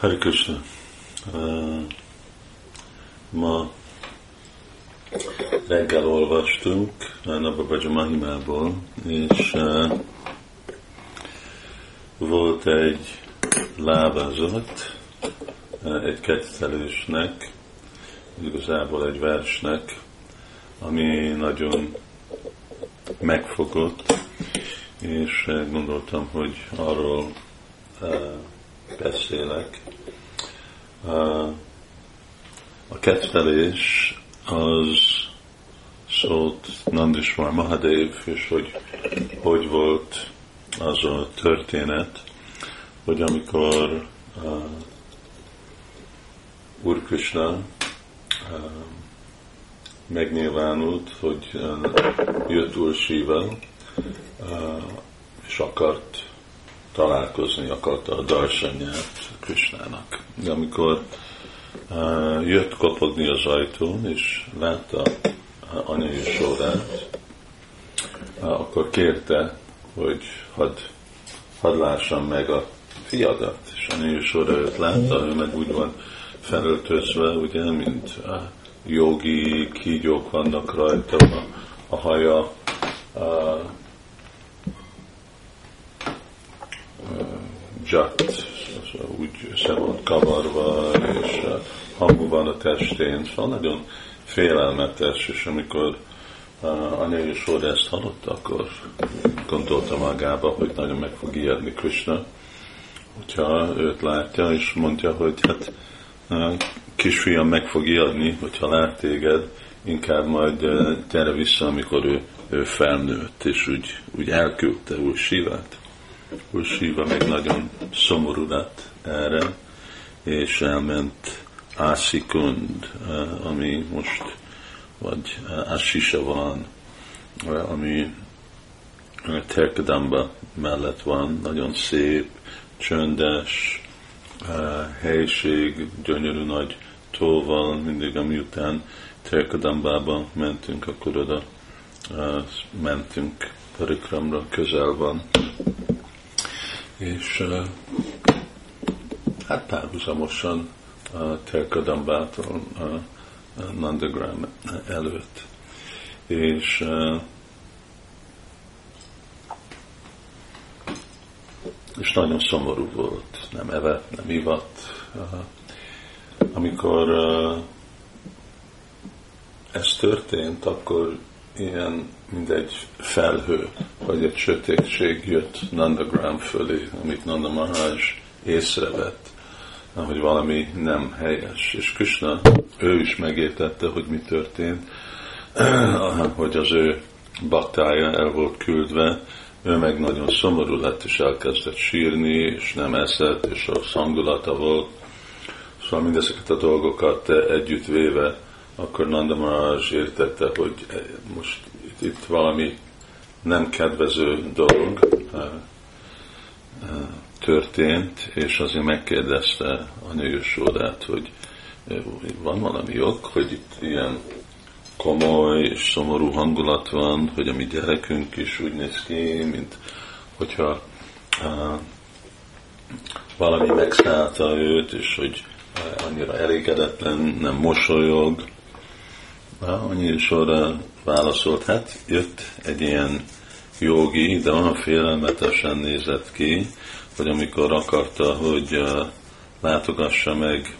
Hare Krishna. Uh, ma reggel olvastunk Nababhaja Mahimából, és uh, volt egy lábazat uh, egy kettelősnek, igazából egy versnek, ami nagyon megfogott, és gondoltam, hogy arról beszélek. A kettelés az szólt Nandiswar Mahadev, és hogy hogy volt az a történet, hogy amikor uh, Úr Krishna uh, megnyilvánult, hogy uh, jött Úr Shiva, uh, és akart találkozni akarta a darsanyát Krisnának. De amikor uh, jött kopogni az ajtón, és látta uh, anyai sorát, uh, akkor kérte, hogy hadd, hadd lássam meg a fiadat. És anyai sorra őt látta, ő meg úgy van felöltözve, ugye, mint uh, jogi kígyók vannak rajta, a, a haja uh, dzsat, úgy össze van kavarva, és hangú van a testén, szóval nagyon félelmetes, és amikor uh, anya és Sóra ezt hallotta, akkor gondolta magába, hogy nagyon meg fog ijedni Krishna, hogyha őt látja, és mondja, hogy hát uh, kisfiam meg fog ijedni, hogyha lát téged, inkább majd uh, gyere vissza, amikor ő, ő felnőtt, és úgy, úgy elküldte úgy Sivát. Úr Siva még nagyon szomorú lett erre, és elment Ásikund, eh, ami most, vagy eh, Asisa van, eh, ami Terkadamba mellett van, nagyon szép, csöndes helység, gyönyörű nagy tóval, mindig amiután Terkadambába mentünk, akkor oda mentünk Parikramra, közel van és hát párhuzamosan Terkadambától Nandagram előtt. És és nagyon szomorú volt, nem evett, nem ivott. Amikor ez történt, akkor ilyen, mint egy felhő, vagy egy sötétség jött Nandagram fölé, amit Nanda Maharaj észrevett, hogy valami nem helyes. És Krishna, ő is megértette, hogy mi történt, hogy az ő baktája el volt küldve, ő meg nagyon szomorú lett, és elkezdett sírni, és nem eszett, és a szangulata volt. Szóval mindezeket a dolgokat együtt véve akkor Nanda Maharaj értette, hogy most itt, valami nem kedvező dolog eh, eh, történt, és azért megkérdezte a nősódát, hogy van valami jog, hogy itt ilyen komoly és szomorú hangulat van, hogy a mi gyerekünk is úgy néz ki, mint hogyha uh, valami megszállta őt, és hogy annyira elégedetlen, nem mosolyog, annyi sorra válaszolt, hát jött egy ilyen jogi, de olyan félelmetesen nézett ki, hogy amikor akarta, hogy látogassa meg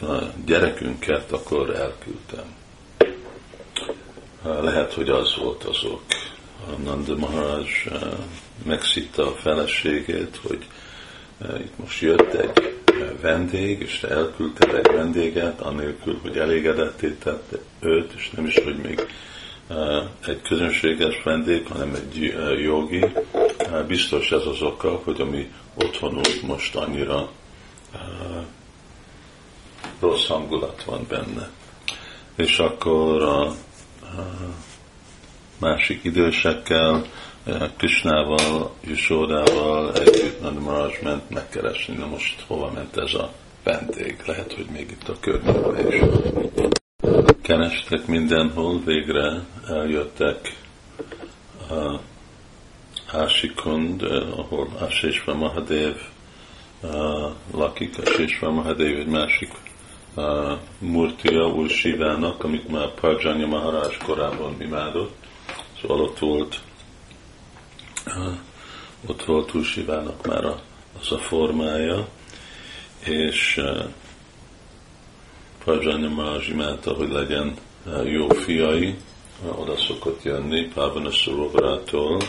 a gyerekünket, akkor elküldtem. Lehet, hogy az volt azok. A Nanda Maharaj megszitta a feleségét, hogy itt most jött egy vendég, és te elküldted egy vendéget, anélkül, hogy elégedetté tette őt, és nem is, hogy még egy közönséges vendég, hanem egy jogi. Biztos ez az oka, hogy a mi otthonunk most annyira rossz hangulat van benne. És akkor a másik idősekkel Krisnával, Jusodával együtt Nandi Maharaj ment megkeresni, na most hova ment ez a vendég? Lehet, hogy még itt a környékben is. Kerestek mindenhol, végre eljöttek a Ásikund, ahol Ásésva Mahadev lakik, a Sésva Mahadev egy másik Murtia úr amit már Parjanya Maharaj korábban imádott. Szóval ott volt, ott volt úr Sivának már az a formája, és Parjanya Maharaj imádta, hogy legyen jó fiai, oda szokott jönni Pávana Szoróvarától,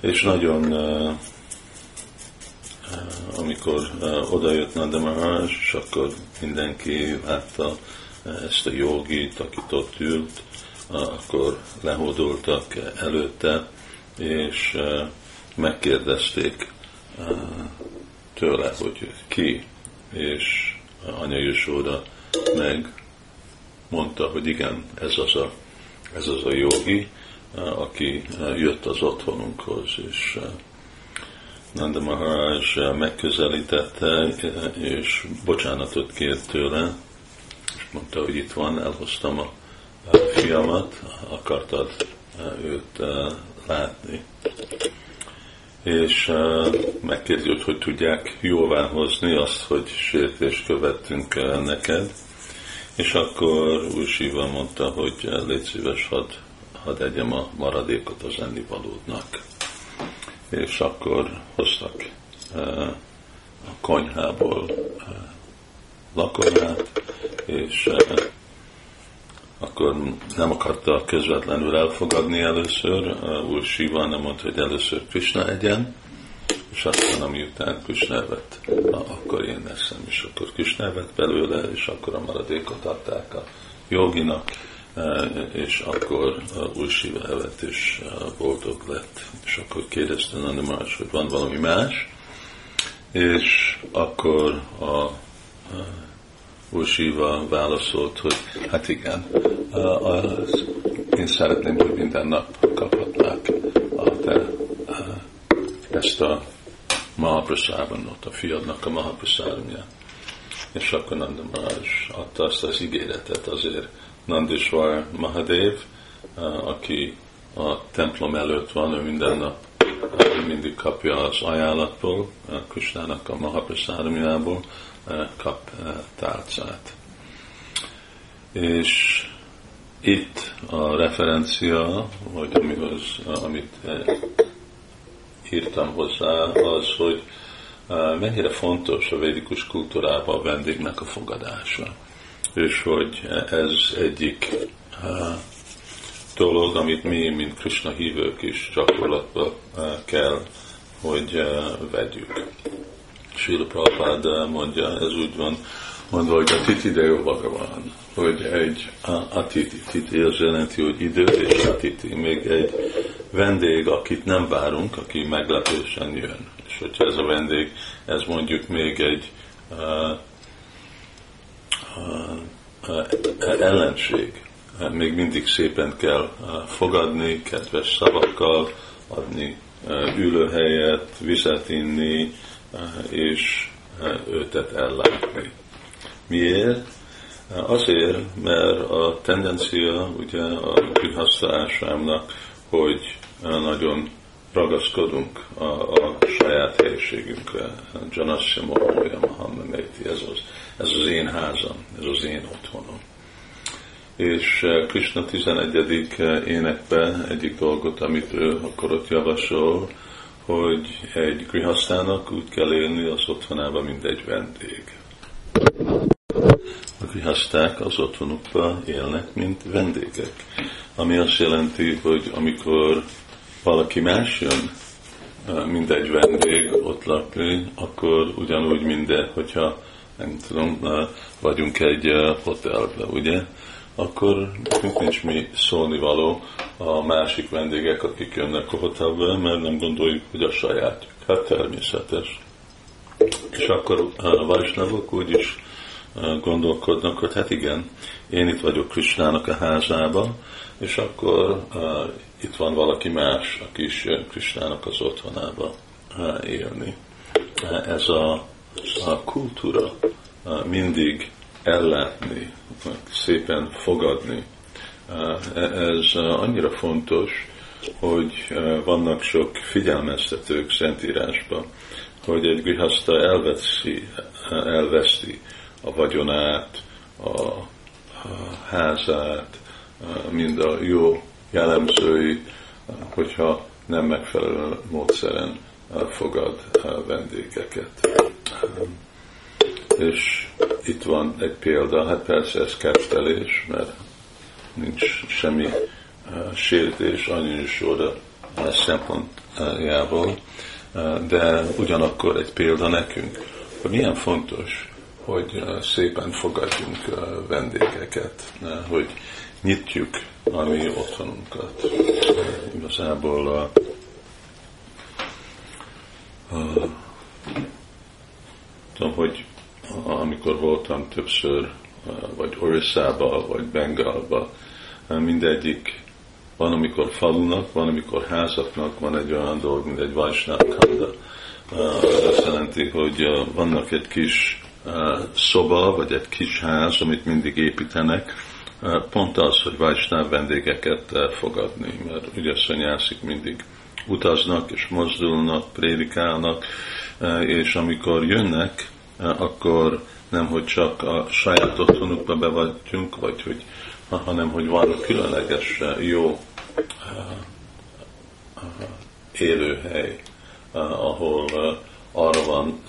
és nagyon amikor oda jött Nanda Maharaj, és akkor mindenki látta ezt a jogit, akit ott ült, akkor lehódoltak előtte, és megkérdezték tőle, hogy ki, és anya Jesóda meg mondta, hogy igen, ez az a, ez az a jogi, aki jött az otthonunkhoz, és Nanda Maharaj megközelítette, és bocsánatot kért tőle, és mondta, hogy itt van, elhoztam a fiamat, akartad őt látni. És megkérdezi, hogy hogy tudják jóvá hozni azt, hogy sértést követtünk neked. És akkor új Siva mondta, hogy légy szíves, hadd had egyem a maradékot az ennivalódnak és akkor hoztak a konyhából lakomát, és akkor nem akarta közvetlenül elfogadni először, úr Siva nem mondta, hogy először Krishna egyen, és aztán amiután Krishna vett, akkor én eszem, és akkor Krishna vett belőle, és akkor a maradékot adták a joginak, Eh, és akkor új evett és eh, boldog lett. És akkor kérdezte Nanda más, hogy van valami más, és akkor a új Siva válaszolt, hogy hát igen, az, én szeretném, hogy minden nap kaphatnák a te, ezt a Mahaprasáronot, a fiadnak a Mahaprasáronját. És akkor Nanda Maharaj adta azt az ígéretet azért, Nandisvar Mahadev, aki a templom előtt van, ő minden nap eh, mindig kapja az ajánlatból, eh, Kusnának a Mahaprasádomjából kap tálcát. És itt a referencia, vagy amihoz, amit írtam hozzá, az, hogy mennyire fontos a védikus kultúrában a vendégnek a fogadása és hogy ez egyik dolog, amit mi, mint Krishna hívők is gyakorlatba kell, hogy vegyük. Srila Prabhupád mondja, ez úgy van mondva, hogy a titi de van, hogy egy a titi, titi az jelenti, hogy idő és a titi, még egy vendég, akit nem várunk, aki meglepősen jön. És hogyha ez a vendég, ez mondjuk még egy uh, ellenség. Még mindig szépen kell fogadni, kedves szavakkal, adni ülőhelyet, vizet inni, és őtet ellátni. Miért? Azért, mert a tendencia ugye a Grihastha hogy nagyon ragaszkodunk a, a saját helyiségünkre. Janasya Mohoya ez az, ez az én házam, ez az én otthonom. És eh, Krishna 11. Eh, énekben egyik dolgot, amit ő akkor ott javasol, hogy egy grihasztának úgy kell élni az otthonában, mint egy vendég. A grihaszták az otthonukban élnek, mint vendégek. Ami azt jelenti, hogy amikor valaki más jön, mint egy vendég ott lakni, akkor ugyanúgy minden, hogyha nem tudom, vagyunk egy hotelben, ugye, akkor nekünk nincs mi szólni való a másik vendégek, akik jönnek a hotelbe, mert nem gondoljuk, hogy a saját. Hát természetes. És akkor a úgy is gondolkodnak, hogy hát igen, én itt vagyok Krisnának a házába, és akkor itt van valaki más, aki is jön Krisnának az otthonába élni. Ez a, a kultúra mindig ellátni, szépen fogadni. Ez annyira fontos, hogy vannak sok figyelmeztetők Szentírásban, hogy egy grihaszta elveszi, elveszi a vagyonát, a házát, mind a jó jellemzői, hogyha nem megfelelő módszeren fogad vendégeket. És itt van egy példa, hát persze ez kettelés, mert nincs semmi sértés annyi sorra szempontjából, de ugyanakkor egy példa nekünk, hogy milyen fontos, hogy szépen fogadjunk vendégeket, hogy nyitjuk a mi otthonunkat. Igazából a, a, tudom, hogy amikor voltam többször, vagy Orisszába, vagy Bengalba, mindegyik van, amikor falunak, van, amikor házaknak van egy olyan dolog, mint egy Vajsnák kanda. Ez azt jelenti, hogy vannak egy kis szoba, vagy egy kis ház, amit mindig építenek, pont az, hogy Vajsnák vendégeket fogadni, mert ugye szanyászik mindig utaznak és mozdulnak, prédikálnak, és amikor jönnek, akkor nem, hogy csak a saját otthonukba bevagyunk, vagy hogy, hanem hogy van különleges jó élőhely, ahol arra van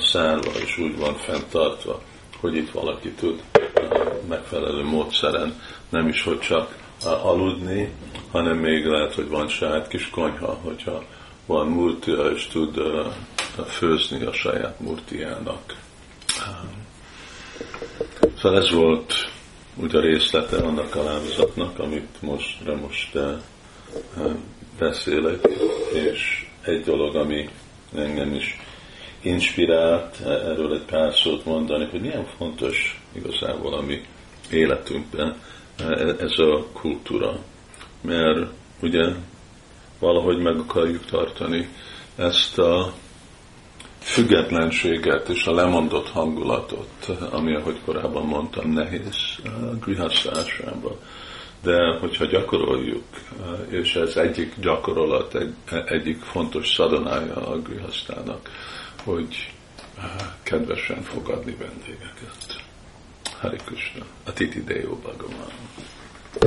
szárva és úgy van fenntartva, hogy itt valaki tud megfelelő módszeren nem is, hogy csak aludni, hanem még lehet, hogy van saját kis konyha, hogyha van murtia és tud főzni a saját murtiának. Szóval ez volt úgy a részlete annak a lázatnak, amit most, most beszélek, és egy dolog, ami engem is inspirált erről egy pár szót mondani, hogy milyen fontos igazából a mi életünkben ez a kultúra. Mert ugye valahogy meg akarjuk tartani ezt a függetlenséget és a lemondott hangulatot, ami, ahogy korábban mondtam, nehéz grihasztásában. De hogyha gyakoroljuk, és ez egyik gyakorlat, egy, egyik fontos szadonája a grihasztának, hogy kedvesen fogadni vendégeket. Hari Krishna, a Titi Deo Bhagavan.